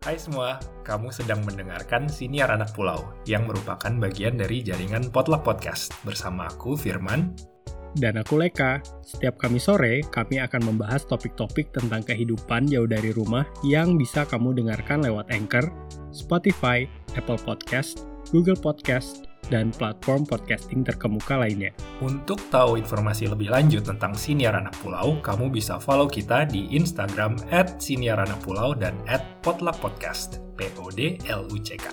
Hai semua, kamu sedang mendengarkan Siniar Anak Pulau yang merupakan bagian dari jaringan Potluck Podcast bersama aku Firman dan aku Leka. Setiap kami sore, kami akan membahas topik-topik tentang kehidupan jauh dari rumah yang bisa kamu dengarkan lewat Anchor, Spotify, Apple Podcast, Google Podcast, dan platform podcasting terkemuka lainnya. Untuk tahu informasi lebih lanjut tentang Siniar Anak Pulau, kamu bisa follow kita di Instagram at Siniar Anak Pulau dan at Potluck Podcast, P-O-D-L-U-C-K.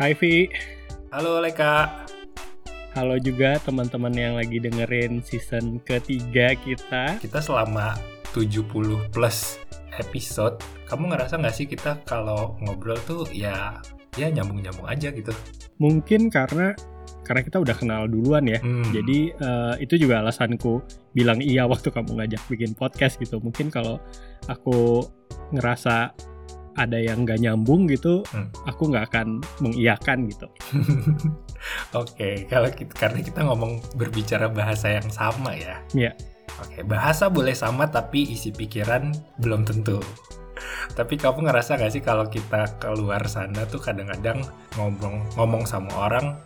Hai Vi. Halo Leka. Halo juga teman-teman yang lagi dengerin season ketiga kita. Kita selama 70 plus episode, kamu ngerasa nggak sih kita kalau ngobrol tuh ya ya nyambung-nyambung aja gitu? Mungkin karena karena kita udah kenal duluan ya. Hmm. Jadi uh, itu juga alasanku bilang iya waktu kamu ngajak bikin podcast gitu. Mungkin kalau aku ngerasa ada yang nggak nyambung gitu, hmm. aku nggak akan mengiyakan gitu. Oke, okay, kalau kita karena kita ngomong berbicara bahasa yang sama ya. Iya. Oke, bahasa boleh sama tapi isi pikiran belum tentu. Tapi kamu ngerasa gak sih kalau kita keluar sana tuh kadang-kadang ngomong ngomong sama orang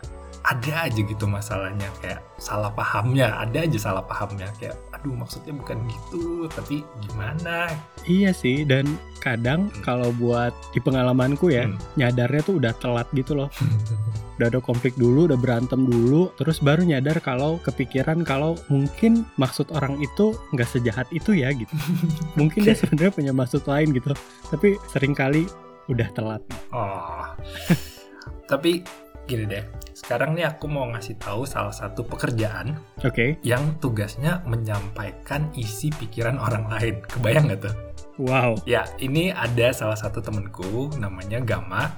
ada aja gitu masalahnya kayak salah pahamnya, ada aja salah pahamnya kayak aduh maksudnya bukan gitu, tapi gimana? Iya sih dan kadang hmm. kalau buat di pengalamanku ya, hmm. nyadarnya tuh udah telat gitu loh. udah ada konflik dulu, udah berantem dulu, terus baru nyadar kalau kepikiran kalau mungkin maksud orang itu nggak sejahat itu ya gitu. mungkin dia sebenarnya punya maksud lain gitu, tapi sering kali udah telat. Oh, tapi gini deh, sekarang nih aku mau ngasih tahu salah satu pekerjaan okay. yang tugasnya menyampaikan isi pikiran orang lain. Kebayang nggak tuh? Wow. Ya, ini ada salah satu temenku namanya Gama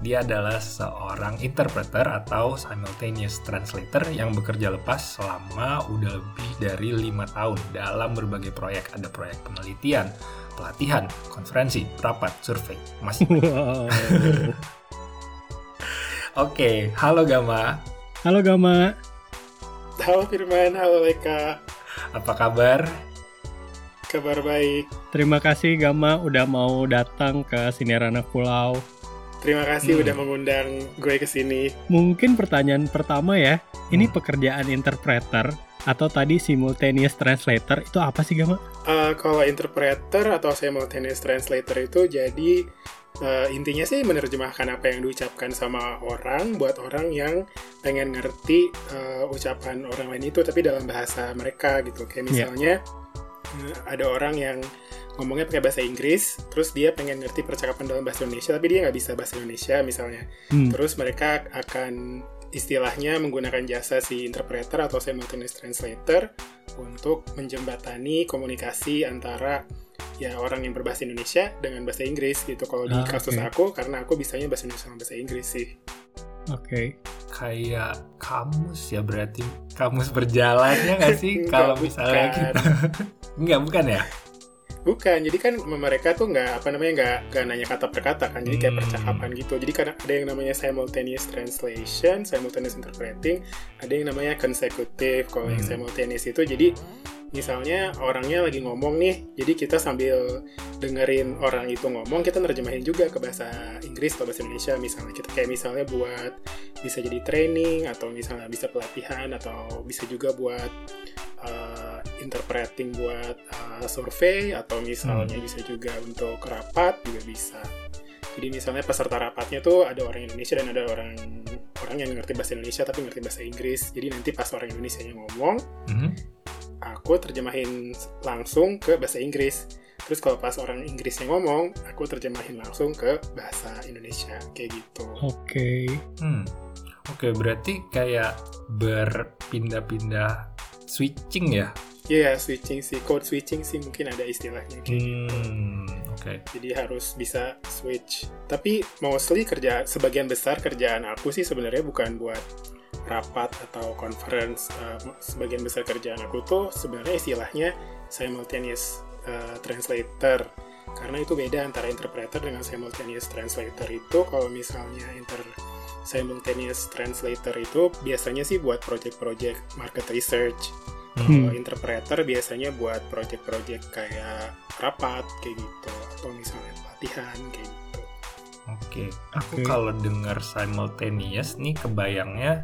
dia adalah seorang interpreter atau simultaneous translator yang bekerja lepas selama udah lebih dari lima tahun dalam berbagai proyek. Ada proyek penelitian, pelatihan, konferensi, rapat, survei, masih. Wow. Oke, halo Gama. Halo Gama. Halo Firman, halo Eka. Apa kabar? Kabar baik. Terima kasih Gama udah mau datang ke Siniar Anak Pulau. Terima kasih hmm. udah mengundang gue ke sini. Mungkin pertanyaan pertama ya, ini hmm. pekerjaan interpreter atau tadi simultaneous translator itu apa sih Gama? Uh, kalau interpreter atau simultaneous translator itu jadi uh, intinya sih menerjemahkan apa yang diucapkan sama orang buat orang yang pengen ngerti uh, ucapan orang lain itu tapi dalam bahasa mereka gitu. Kayak ya. misalnya yeah. uh, ada orang yang ngomongnya pakai bahasa Inggris, terus dia pengen ngerti percakapan dalam bahasa Indonesia, tapi dia nggak bisa bahasa Indonesia misalnya. Hmm. Terus mereka akan istilahnya menggunakan jasa si interpreter atau simultaneous translator untuk menjembatani komunikasi antara ya orang yang berbahasa Indonesia dengan bahasa Inggris gitu. Kalau ah, di kasus okay. aku, karena aku bisanya bahasa Indonesia sama bahasa Inggris sih. Oke. Okay. Kayak kamus ya berarti kamus berjalannya nggak sih kalau misalnya kita nggak bukan ya? Bukan, jadi kan mereka tuh nggak apa namanya nggak nggak nanya kata per kata kan, jadi kayak hmm. percakapan gitu. Jadi kadang ada yang namanya simultaneous translation, simultaneous interpreting, ada yang namanya consecutive. Kalau hmm. yang simultaneous itu jadi misalnya orangnya lagi ngomong nih, jadi kita sambil dengerin orang itu ngomong, kita nerjemahin juga ke bahasa Inggris atau bahasa Indonesia misalnya. Kita kayak misalnya buat bisa jadi training atau misalnya bisa pelatihan atau bisa juga buat uh, interpreting buat uh, survei atau misalnya hmm. bisa juga untuk rapat juga bisa. Jadi misalnya peserta rapatnya tuh ada orang Indonesia dan ada orang orang yang ngerti bahasa Indonesia tapi ngerti bahasa Inggris. Jadi nanti pas orang Indonesia yang ngomong, hmm. aku terjemahin langsung ke bahasa Inggris. Terus kalau pas orang Inggris yang ngomong, aku terjemahin langsung ke bahasa Indonesia kayak gitu. Oke. Okay. Hmm. Oke, okay, berarti kayak berpindah-pindah switching ya? Iya, yeah, switching sih. Code switching sih mungkin ada istilahnya kayak hmm, gitu. Okay. Jadi harus bisa switch. Tapi mostly kerja sebagian besar kerjaan aku sih sebenarnya bukan buat rapat atau conference. Uh, sebagian besar kerjaan aku tuh sebenarnya istilahnya simultaneous uh, translator. Karena itu beda antara interpreter dengan simultaneous translator itu kalau misalnya inter simultaneous translator itu biasanya sih buat project-project market research. Kalau interpreter biasanya buat project-project kayak rapat kayak gitu atau misalnya pelatihan kayak gitu. Oke, aku Oke. kalau dengar simultaneous nih kebayangnya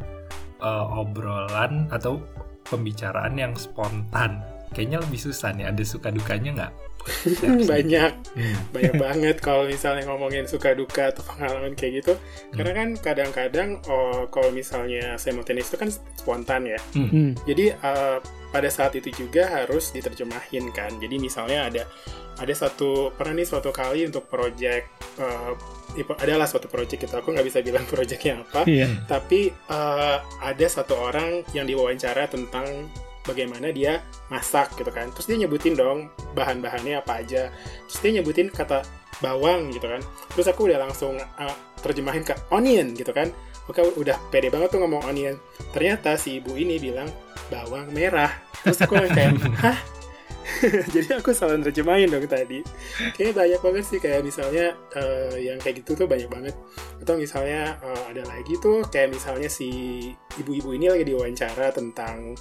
eh, obrolan atau pembicaraan yang spontan. Kayaknya lebih susah nih. Ada suka dukanya nggak? banyak Hmm. banyak. Banget kalau misalnya ngomongin suka duka atau pengalaman kayak gitu. Karena kan kadang-kadang oh, kalau misalnya simultaneous itu kan spontan ya. Hmm. jadi eh, pada saat itu juga harus diterjemahin kan. Jadi misalnya ada ada satu pernah nih suatu kali untuk project eh, ipo- adalah suatu project itu aku nggak bisa bilang projectnya apa. Iya. tapi eh, ada satu orang yang diwawancara tentang bagaimana dia masak gitu kan. Terus dia nyebutin dong bahan-bahannya apa aja. Terus dia nyebutin kata bawang gitu kan. Terus aku udah langsung eh, terjemahin ke onion gitu kan. Oke udah pede banget tuh ngomong onion. Ternyata si ibu ini bilang bawang merah. Terus aku kayak hah? Jadi aku salah terjemahin dong tadi. Kayaknya banyak banget sih kayak misalnya eh, yang kayak gitu tuh banyak banget. Atau misalnya eh, ada lagi tuh kayak misalnya si ibu-ibu ini lagi diwawancara tentang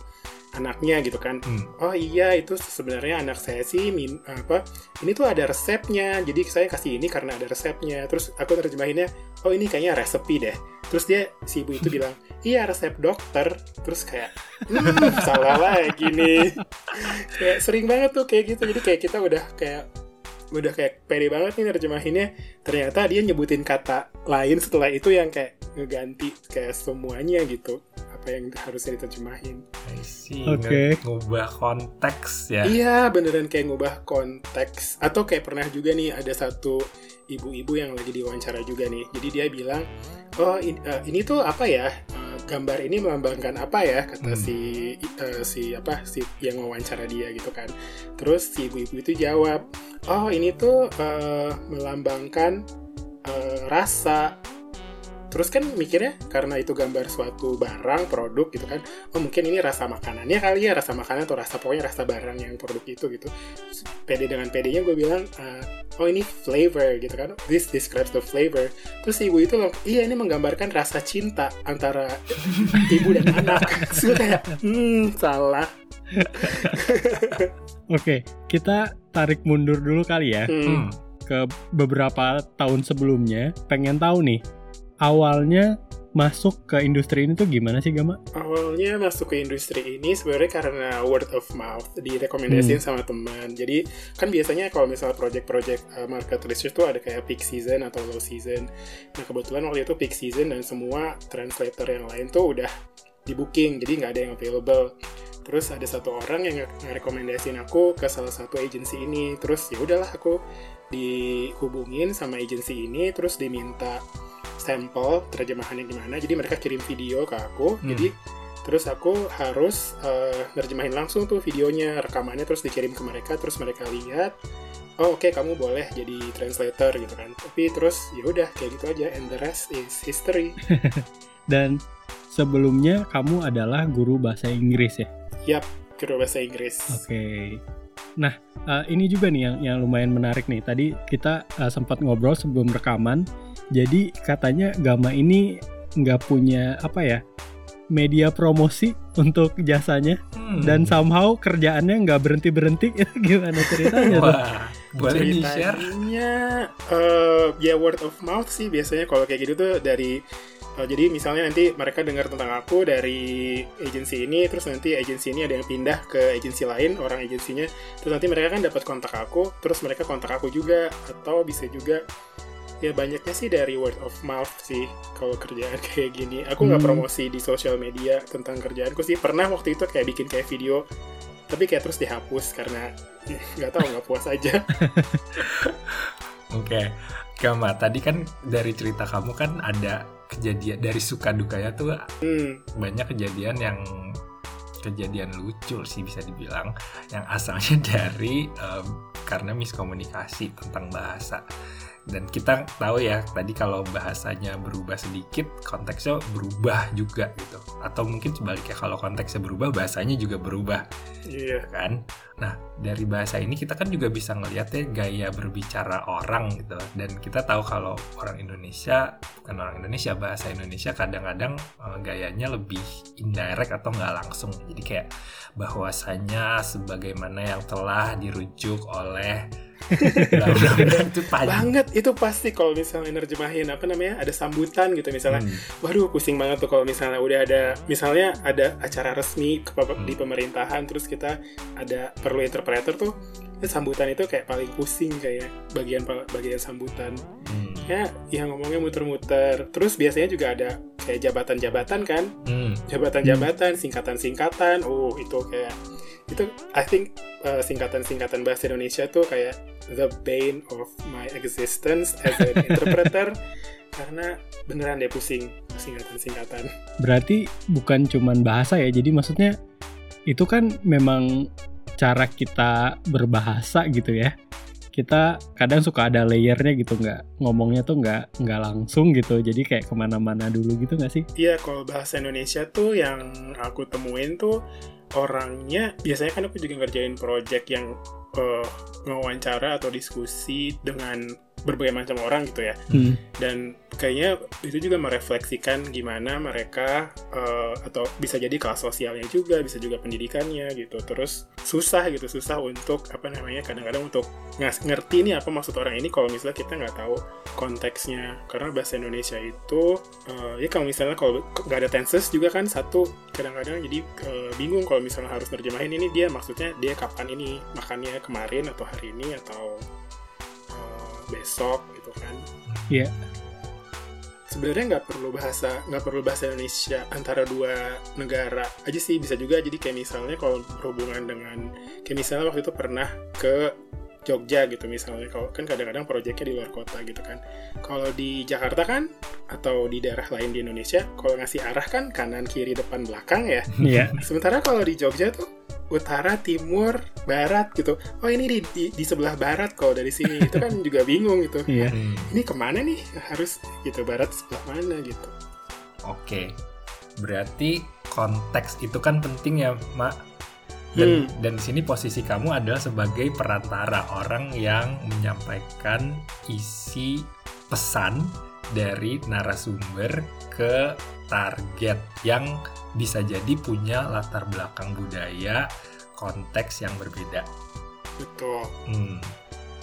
anaknya gitu kan. Hmm. oh iya itu sebenarnya anak saya sih min apa ini tuh ada resepnya jadi saya kasih ini karena ada resepnya. Terus aku terjemahinnya oh ini kayaknya resepi deh. Terus dia si ibu itu bilang iya resep dokter. Terus kayak hmm, salah lagi nih. Kayak sering banget tuh kayak gitu. Jadi kayak kita udah kayak udah kayak pede banget nih nerjemahinnya ternyata dia nyebutin kata lain setelah itu yang kayak ngeganti kayak semuanya gitu apa yang harusnya diterjemahin I see. Oke. Nge- Ngubah konteks ya. Iya, beneran kayak ngubah konteks. Atau kayak pernah juga nih ada satu ibu-ibu yang lagi diwawancara juga nih. Jadi dia bilang, oh in- eh, ini tuh apa ya? Eh, gambar ini melambangkan apa ya? Kata Hmm. si eh, si apa si yang wawancara dia gitu kan. Terus si ibu-ibu itu jawab, oh ini tuh eh, melambangkan eh, rasa. Terus kan mikirnya karena itu gambar suatu barang, produk gitu kan. Oh mungkin ini rasa makanannya kali ya, rasa makanan atau rasa pokoknya rasa barang yang produk itu gitu. Terus Pede dengan pedenya gue bilang, eh, oh ini flavor gitu kan. This describes the flavor. Terus ibu itu bilang, iya ini menggambarkan rasa cinta antara ibu dan anak. Terus kayak, hmm salah. Oke, kita tarik mundur dulu kali ya Hmm. Hmm. ke beberapa tahun sebelumnya. Pengen tahu nih, awalnya masuk ke industri ini tuh gimana sih Gama? Awalnya masuk ke industri ini sebenarnya karena word of mouth, direkomendasiin sama teman. Jadi kan biasanya kalau misalnya project-project uh, market research tuh ada kayak peak season atau low season. Nah kebetulan waktu itu peak season dan semua translator yang lain tuh udah di booking, jadi nggak ada yang available. Terus ada satu orang yang nge- ngerekomendasiin aku ke salah satu agency ini. Terus ya udahlah aku dihubungin sama agency ini, terus diminta sampel terjemahannya gimana. Jadi mereka kirim video ke aku. Hmm. Jadi terus aku harus eh, nerjemahin langsung tuh videonya, rekamannya terus dikirim ke mereka. Terus mereka lihat, oh oke kamu boleh jadi translator gitu kan. Tapi terus ya udah kayak gitu aja. And the rest is history. Dan sebelumnya kamu adalah guru bahasa Inggris ya? Kira bahasa Inggris. Oke. Nah, eh, ini juga nih yang yang lumayan menarik nih. Tadi kita eh, sempat ngobrol sebelum rekaman. Jadi katanya Gama ini nggak punya apa ya media promosi untuk jasanya Hmm. dan somehow kerjaannya nggak berhenti berhenti. Gimana ceritanya tuh? Wah, boleh di-share? Ceritanya eh, ya word of mouth sih biasanya kalau kayak gitu tuh dari eh, jadi misalnya nanti mereka dengar tentang aku dari agensi ini terus nanti agensi ini ada yang pindah ke agensi lain orang agensinya terus nanti mereka kan dapat kontak aku terus mereka kontak aku juga atau bisa juga ya banyaknya sih dari word of mouth sih kalau kerjaan kayak gini. Aku nggak Hmm. promosi di sosial media tentang kerjaanku sih. Pernah waktu itu kayak bikin kayak video tapi kayak terus dihapus karena nggak tahu nggak puas aja. Oke, Gama, tadi kan dari cerita kamu kan ada kejadian dari suka dukanya tuh hmm. banyak kejadian yang kejadian lucu sih bisa dibilang yang asalnya dari em, karena miskomunikasi tentang bahasa. Dan kita tahu ya tadi kalau bahasanya berubah sedikit konteksnya berubah juga gitu. Atau mungkin sebaliknya kalau konteksnya berubah bahasanya juga berubah. Iya. Kan? Nah dari bahasa ini kita kan juga bisa ngeliat ya gaya berbicara orang gitu. Dan kita tahu kalau orang Indonesia bukan orang Indonesia bahasa Indonesia kadang-kadang uh, gayanya lebih indirect atau nggak langsung. Jadi kayak bahwasanya sebagaimana yang telah dirujuk oleh itu banget itu pasti kalau misalnya nerjemahin apa namanya ada sambutan gitu misalnya hmm. waduh pusing banget tuh kalau misalnya udah ada misalnya ada acara resmi ke, hmm. di pemerintahan terus kita ada perlu interpreter tuh itu sambutan itu kayak paling pusing kayak bagian bagian sambutan hmm. ya yang ngomongnya muter-muter terus biasanya juga ada kayak jabatan-jabatan kan hmm. jabatan-jabatan singkatan-singkatan oh itu kayak itu I think uh, singkatan-singkatan bahasa Indonesia tuh kayak the bane of my existence as an interpreter karena beneran deh pusing singkatan-singkatan. Berarti bukan cuman bahasa ya, jadi maksudnya itu kan memang cara kita berbahasa gitu ya. Kita kadang suka ada layernya gitu nggak ngomongnya tuh nggak nggak langsung gitu, jadi kayak ke mana-mana dulu gitu nggak sih? Iya, kalau bahasa Indonesia tuh yang aku temuin tuh orangnya biasanya kan aku juga ngerjain project yang uh, ngewawancara atau diskusi dengan berbagai macam orang gitu ya. Hmm. Dan kayaknya itu juga merefleksikan gimana mereka uh, atau bisa jadi kelas sosialnya juga, bisa juga pendidikannya gitu. Terus susah gitu, susah untuk apa namanya kadang-kadang untuk ngerti nih apa maksud orang ini kalau misalnya kita nggak tahu konteksnya. Karena bahasa Indonesia itu uh, ya kalau misalnya kalau nggak ada tenses juga kan satu kadang-kadang jadi uh, bingung kalau misalnya harus terjemahin ini dia maksudnya dia kapan ini makannya kemarin atau hari ini atau besok gitu kan. Iya. Yeah. sebenarnya nggak perlu bahasa nggak perlu bahasa Indonesia antara dua negara aja sih bisa juga. Jadi kayak misalnya kalau berhubungan dengan kayak misalnya waktu itu pernah ke Jogja gitu misalnya. Kalau kan kadang-kadang proyeknya di luar kota gitu kan. Kalau di Jakarta kan atau di daerah lain di Indonesia kalau ngasih arah kan kanan kiri depan belakang ya. Yeah. sementara kalau di Jogja tuh utara, timur, barat gitu. Oh ini di, di, di sebelah barat kalau dari sini itu kan juga bingung gitu. Iya. Ini ke mana nih harus gitu barat sebelah mana gitu. Oke, berarti konteks itu kan penting ya, Mak. Dan, hmm. dan di sini posisi kamu adalah sebagai perantara orang yang menyampaikan isi pesan dari narasumber ke target yang bisa jadi punya latar belakang budaya, konteks yang berbeda. Betul. Hmm,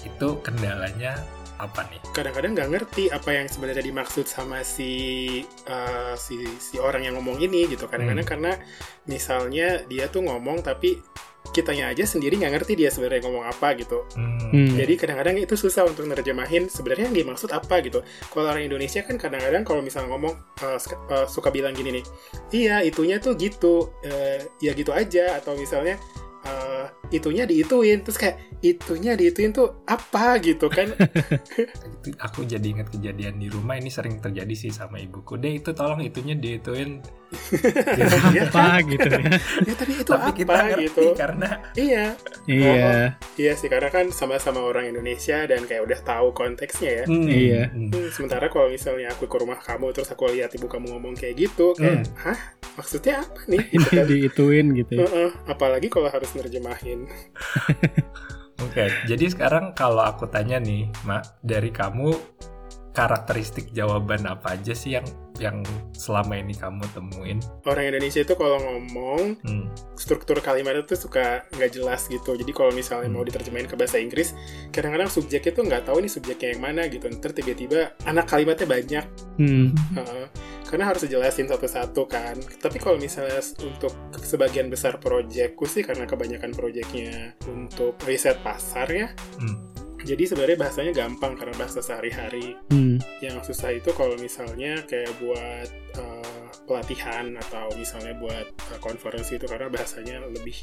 itu kendalanya apa nih? Kadang-kadang nggak ngerti apa yang sebenarnya dimaksud sama si uh, si si orang yang ngomong ini gitu. Kadang-kadang hmm. karena misalnya dia tuh ngomong tapi kitanya aja sendiri nggak ngerti dia sebenarnya ngomong apa gitu. Hmm. Jadi kadang-kadang itu susah untuk nerjemahin sebenarnya yang dimaksud apa gitu. Kalau orang Indonesia kan kadang-kadang kalau misalnya ngomong uh, uh, suka bilang gini nih, iya itunya tuh gitu, uh, ya gitu aja atau misalnya itunya diituin. Terus kayak itunya diituin tuh apa? Gitu kan. Aku jadi ingat kejadian di rumah ini sering terjadi sih sama ibuku. Deh itu tolong itunya diituin. Gitu. apa gitu ya? Ya tapi itu tapi apa kita gitu. karena iya. Iya. Oh, iya sih karena kan sama-sama orang Indonesia dan kayak udah tahu konteksnya ya. Hmm, iya. Hmm, sementara kalau misalnya aku ke rumah kamu terus aku lihat ibu kamu ngomong kayak gitu kayak hmm. hah? Maksudnya apa nih? Gitu kan. diituin gitu ya. uh -uh, apalagi kalau harus nerjemahin Oke, okay, jadi sekarang kalau aku tanya nih, Mak, dari kamu karakteristik jawaban apa aja sih yang yang selama ini kamu temuin? Orang Indonesia itu kalau ngomong hmm. struktur kalimat itu suka nggak jelas gitu. Jadi kalau misalnya hmm. mau diterjemahin ke bahasa Inggris, kadang-kadang subjeknya tuh nggak tahu ini subjeknya yang mana gitu. Ntar tiba-tiba anak kalimatnya banyak. Hmm. Uh, karena harus dijelasin satu-satu kan. Tapi kalau misalnya untuk sebagian besar proyekku sih karena kebanyakan proyeknya untuk riset pasar ya. Hmm jadi sebenarnya bahasanya gampang karena bahasa sehari-hari. Hmm. Yang susah itu kalau misalnya kayak buat uh, pelatihan atau misalnya buat uh, konferensi itu karena bahasanya lebih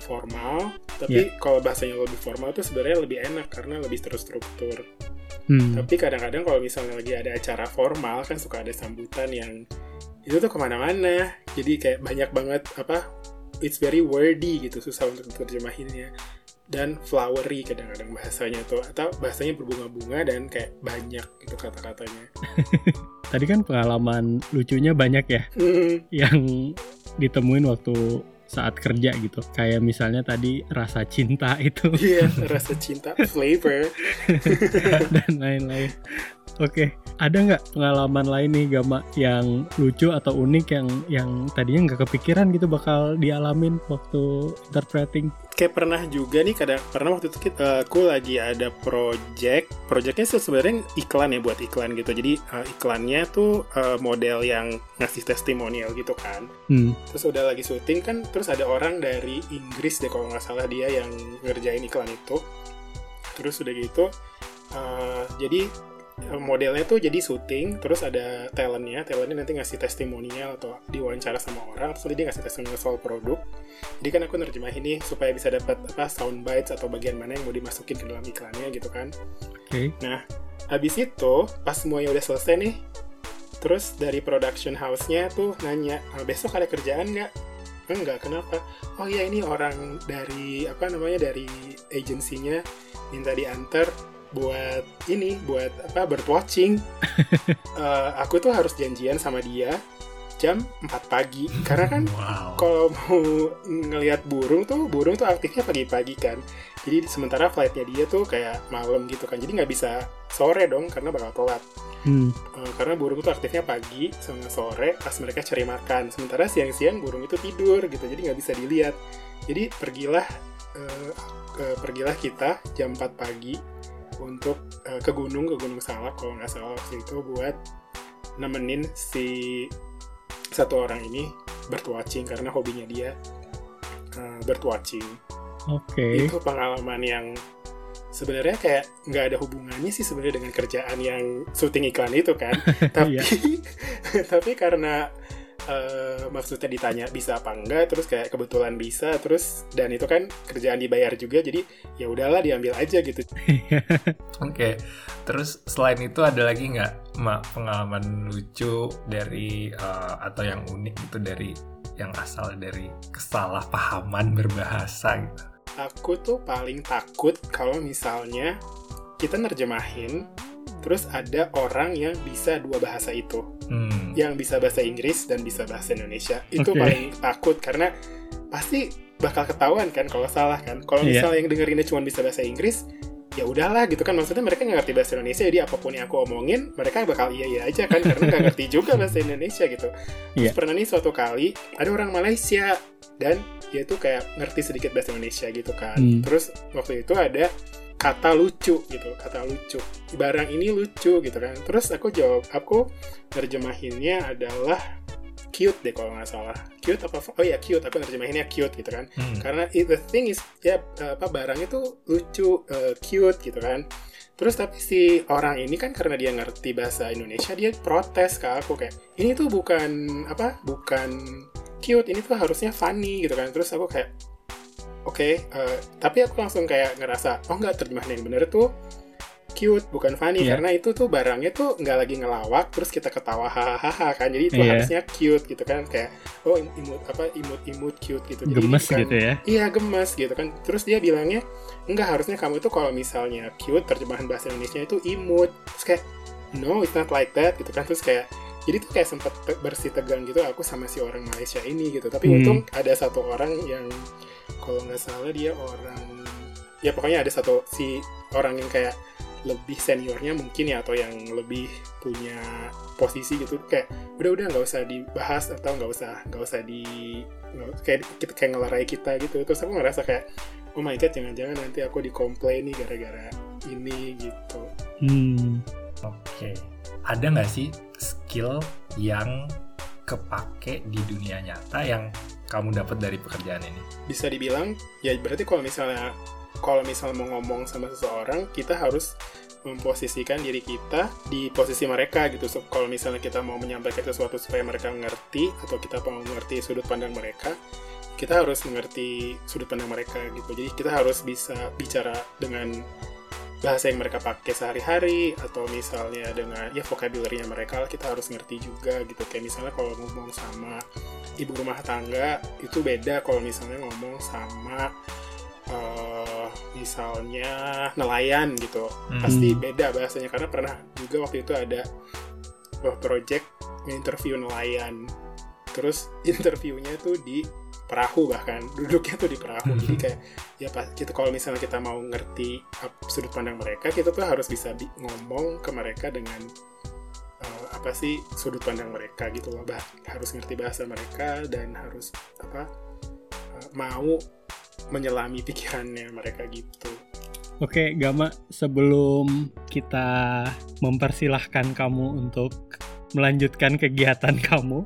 formal. Tapi yeah. kalau bahasanya lebih formal itu sebenarnya lebih enak karena lebih terstruktur. Hmm. Tapi kadang-kadang kalau misalnya lagi ada acara formal kan suka ada sambutan yang itu tuh ke mana-mana. Jadi kayak banyak banget apa it's very wordy gitu susah untuk terjemahinnya dan flowery kadang-kadang bahasanya tuh atau bahasanya berbunga-bunga dan kayak banyak gitu kata-katanya. Tadi kan pengalaman lucunya banyak ya Hmm, yang ditemuin waktu saat kerja gitu. Kayak misalnya tadi rasa cinta itu Iya, rasa cinta, flavor. dan lain-lain. Oke, ada nggak pengalaman lain nih Gama yang lucu atau unik yang yang tadinya nggak kepikiran gitu bakal dialamin waktu interpreting? Kayak pernah juga nih, kadang pernah waktu itu kita, aku lagi ada project. Projectnya sebenarnya iklan ya buat iklan gitu. Jadi eh, iklannya tuh eh, model yang ngasih testimonial gitu kan. Hmm, Terus udah lagi syuting kan, terus ada orang dari Inggris deh kalau nggak salah dia yang ngerjain iklan itu. Terus udah gitu, eh, jadi eh, modelnya tuh jadi syuting, terus ada talentnya, talentnya nanti ngasih testimonial atau diwawancara sama orang, terus nanti dia ngasih testimonial soal produk. Jadi kan aku nerjemahin nih supaya bisa dapat apa sound bites atau bagian mana yang mau dimasukin ke dalam iklannya gitu kan. oke. Habis itu, pas semuanya udah selesai nih, terus dari production house-nya tuh nanya, "Ah, besok ada kerjaan nggak? Enggak, kenapa? Oh iya ini orang dari, apa namanya, dari agensinya minta diantar buat ini, buat apa, bird watching. Eh, aku tuh harus janjian sama dia jam 4 pagi. Karena kan Wow. kalau mau ngelihat burung tuh burung tuh aktifnya pagi-pagi kan. Jadi sementara flightnya dia tuh kayak malam gitu kan. Jadi nggak bisa sore dong karena bakal telat. Hmm, Eh, karena burung tuh aktifnya pagi sama sore pas mereka cari makan. Sementara siang-siang burung itu tidur gitu jadi nggak bisa dilihat. Jadi pergilah eh, eh, pergilah kita jam 4 pagi untuk eh, ke gunung ke gunung salak kalau nggak salah waktu itu buat nemenin si satu orang ini bird watching karena hobinya dia uh, bird watching oke. itu pengalaman yang sebenarnya kayak nggak ada hubungannya sih sebenarnya dengan kerjaan yang syuting iklan itu kan. Tapi tapi karena uh, maksudnya ditanya bisa apa enggak terus kayak kebetulan bisa terus dan itu kan kerjaan dibayar juga jadi ya udahlah diambil aja gitu Oke, terus selain itu ada lagi nggak mak pengalaman lucu dari eh, atau yang unik itu dari yang asal dari kesalahpahaman berbahasa gitu? aku tuh paling takut kalau misalnya kita nerjemahin terus ada orang yang bisa dua bahasa itu Hmm. yang bisa bahasa Inggris dan bisa bahasa Indonesia itu Oke. paling takut karena pasti bakal ketahuan kan kalau salah kan kalau Iya. misalnya yang dengerinnya cuma bisa bahasa Inggris ya udahlah gitu kan maksudnya mereka nggak ngerti bahasa Indonesia jadi apa pun yang aku omongin mereka bakal iya iya aja kan karena nggak ngerti juga bahasa Indonesia gitu. Terus pernah nih suatu kali ada orang Malaysia dan dia tuh kayak ngerti sedikit bahasa Indonesia gitu kan Hmm. terus waktu itu ada kata lucu gitu kata lucu. Barang ini lucu gitu kan. Terus aku jawab aku terjemahinnya adalah cute deh kalau nggak salah. Cute apa oh ya cute. Aku terjemahinnya cute gitu kan. Hmm. karena it- the thing is ya apa barangnya tuh lucu uh, cute gitu kan. Terus tapi si orang ini kan karena dia ngerti bahasa Indonesia dia protes ke aku kayak ini tuh bukan apa bukan cute. Ini tuh harusnya funny gitu kan. Terus aku kayak oke eh, tapi aku langsung kayak ngerasa oh nggak terjemahan yang bener tuh cute bukan funny Iya. karena itu tuh barangnya tuh nggak lagi ngelawak terus kita ketawa hahaha kan jadi itu Iya. harusnya cute gitu kan kayak oh imut apa imut imut cute gitu Jadi Gemes bukan- gitu ya. Iya gemes gitu kan. Terus dia bilangnya enggak harusnya kamu itu kalau misalnya cute terjemahan bahasa Indonesia itu imut. Terus kayak no it's not like that gitu kan. Terus kayak jadi tuh kayak sempet te- bersih tegang gitu aku sama si orang Malaysia ini gitu. Tapi Hmm. untung ada satu orang yang kalau nggak salah dia orang ya pokoknya ada satu si orang yang kayak lebih seniornya mungkin ya atau yang lebih punya posisi gitu. Kayak udah udah nggak usah dibahas atau nggak usah nggak usah di nggak- kayak kita kayak ngelarai kita gitu. Terus aku ngerasa kayak oh my god jangan-jangan nanti aku dikomplain nih gara-gara ini gitu. Hmm, Oke, ada nggak sih skill yang kepake di dunia nyata yang kamu dapat dari pekerjaan ini? bisa dibilang ya berarti kalau misalnya kalau misalnya mau ngomong sama seseorang kita harus memposisikan diri kita di posisi mereka gitu So, kalau misalnya kita mau menyampaikan sesuatu supaya mereka mengerti atau kita mau mengerti sudut pandang mereka kita harus mengerti sudut pandang mereka gitu jadi kita harus bisa bicara dengan bahasa yang mereka pakai sehari-hari atau misalnya dengan ya vocabulary-nya mereka kita harus ngerti juga gitu. Kayak misalnya kalau ngomong sama ibu rumah tangga itu beda kalau misalnya ngomong sama eh, misalnya nelayan gitu. Hmm. pasti beda bahasanya karena pernah juga waktu itu ada sebuah project interview nelayan. Terus interviewnya tuh di perahu bahkan. Duduknya tuh di perahu. Jadi kayak ya pak kita kalau misalnya kita mau ngerti sudut pandang mereka kita tuh harus bisa bi- ngomong ke mereka dengan eh, apa sih sudut pandang mereka gitu loh. Bah harus ngerti bahasa mereka dan harus apa eh, mau menyelami pikirannya mereka gitu. Oke, Gama, sebelum kita mempersilahkan kamu untuk melanjutkan kegiatan kamu,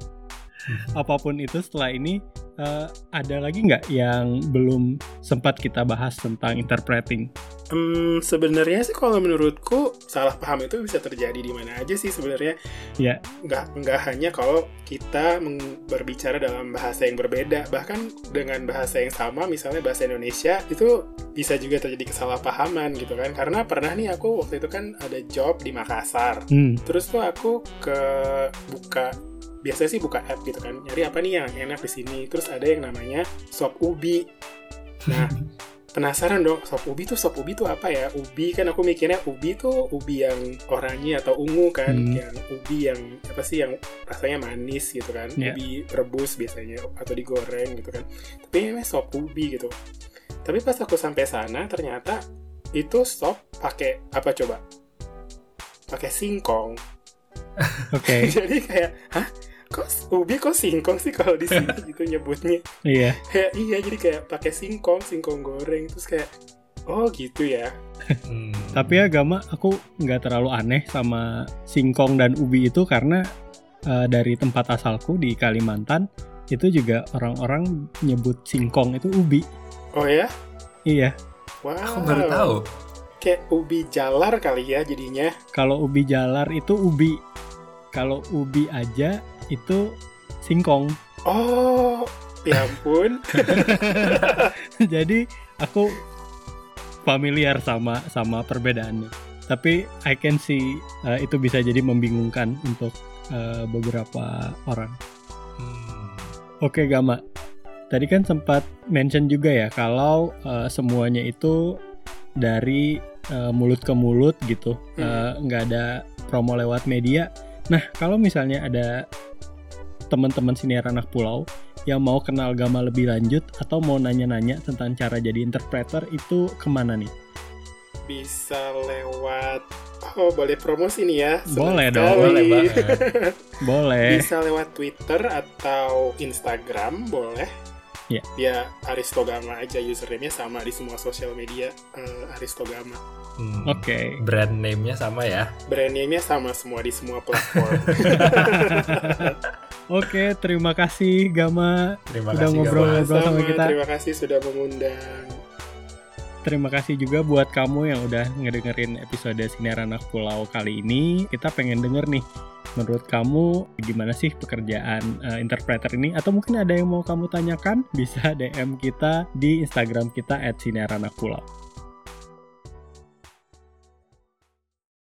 apa pun itu setelah ini, eh, ada lagi nggak yang belum sempat kita bahas tentang interpreting? Hmm, sebenarnya sih kalau menurutku salah paham itu bisa terjadi di mana aja sih sebenarnya. Ya. Nggak nggak hanya kalau kita berbicara dalam bahasa yang berbeda, bahkan dengan bahasa yang sama, misalnya bahasa Indonesia itu bisa juga terjadi kesalahpahaman gitu kan. Karena pernah nih aku waktu itu kan ada job di Makassar. Hmm, Terus tuh aku ke buka biasanya sih buka app gitu kan. Nyari apa nih yang enak di sini. Terus ada yang namanya sop ubi. Nah penasaran dong sop ubi tuh sop ubi tuh apa ya? Ubi kan aku mikirnya ubi tuh ubi yang oranye atau ungu kan. Hmm. yang ubi yang apa sih yang rasanya manis gitu kan. Ya. ubi rebus biasanya atau digoreng gitu kan. Tapi ini sop ubi gitu. Tapi pas aku sampai sana ternyata itu sop pakai apa coba? Pakai singkong. Oke, jadi kayak hah kok ubi kok singkong sih kalau di sini gitu nyebutnya iya. kayak iya jadi kayak pakai singkong singkong goreng terus kayak oh gitu ya Hmm. Tapi ya Gama, aku nggak terlalu aneh sama singkong dan ubi itu karena eh, dari tempat asalku di Kalimantan itu juga orang-orang nyebut singkong itu ubi. oh ya Iya, wow aku baru tahu. kayak ubi jalar kali ya jadinya kalau ubi jalar itu ubi. Kalau ubi aja itu singkong. oh ya ampun Jadi aku familiar sama sama perbedaannya. Tapi I can see uh, itu bisa jadi membingungkan untuk uh, beberapa orang. Hmm. Oke Gama, tadi kan sempat mention juga ya kalau uh, semuanya itu dari uh, mulut ke mulut gitu, Uh, nggak ada promo lewat media. Nah kalau misalnya ada teman-teman siniar anak pulau yang mau kenal Gama lebih lanjut atau mau nanya-nanya tentang cara jadi interpreter itu ke mana nih? bisa lewat oh boleh promosi nih ya Boleh dong. Boleh banget. Boleh. bisa lewat Twitter atau Instagram boleh Ya. ya Aristogama aja username-nya sama di semua sosial media eh, Aristogama Hmm. Oke. Brand name-nya sama ya. brand name-nya sama semua di semua platform Oke, terima kasih Gama. Terima Udah kasih ngobrol. Gama. Ngobrol sama Sama, kita. terima kasih sudah mengundang Terima kasih juga buat kamu yang udah ngedengerin episode Sinar Anak Pulau kali ini. Kita pengen denger nih, menurut kamu gimana sih pekerjaan eh, interpreter ini? Atau mungkin ada yang mau kamu tanyakan? Bisa DM kita di Instagram kita @sinaranak pulau.